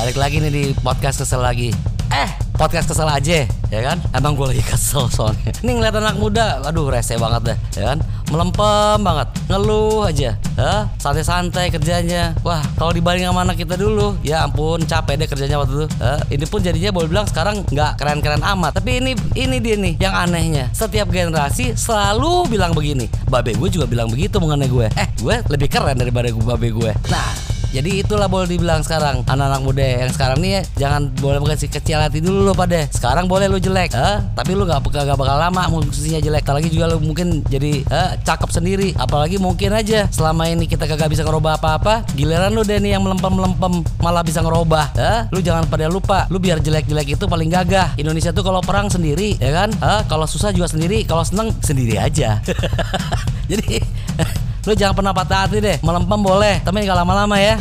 balik lagi nih di podcast kesel lagi. Eh, podcast kesel aja, ya kan? Emang gue lagi kesel soalnya. Nih ngeliat anak muda, aduh rese banget deh, ya kan? Melempem banget, ngeluh aja, ya? Santai-santai kerjanya. Wah, kalau dibanding sama anak kita dulu, ya ampun capek deh kerjanya waktu itu. Ya, ini pun jadinya boleh bilang sekarang nggak keren-keren amat. Tapi ini ini dia nih yang anehnya. Setiap generasi selalu bilang begini. Babe gue juga bilang begitu mengenai gue. Eh, gue lebih keren daripada babe gue. Nah, jadi itulah boleh dibilang sekarang anak-anak muda yang sekarang nih ya, jangan boleh kasih kecil hati dulu lo pada. Sekarang boleh lu jelek, eh? tapi lu gak, gak bakal lama musisinya jelek. Apalagi juga lu mungkin jadi eh, cakep sendiri. Apalagi mungkin aja selama ini kita kagak bisa ngerubah apa-apa, giliran lu deh nih yang melempem-melempem malah bisa ngerubah. Eh? Lu jangan pada lupa, lu biar jelek-jelek itu paling gagah. Indonesia tuh kalau perang sendiri, ya kan? Eh? Kalau susah juga sendiri, kalau seneng sendiri aja. jadi Lu jangan pernah patah hati deh. Melempem boleh, tapi nggak lama-lama ya.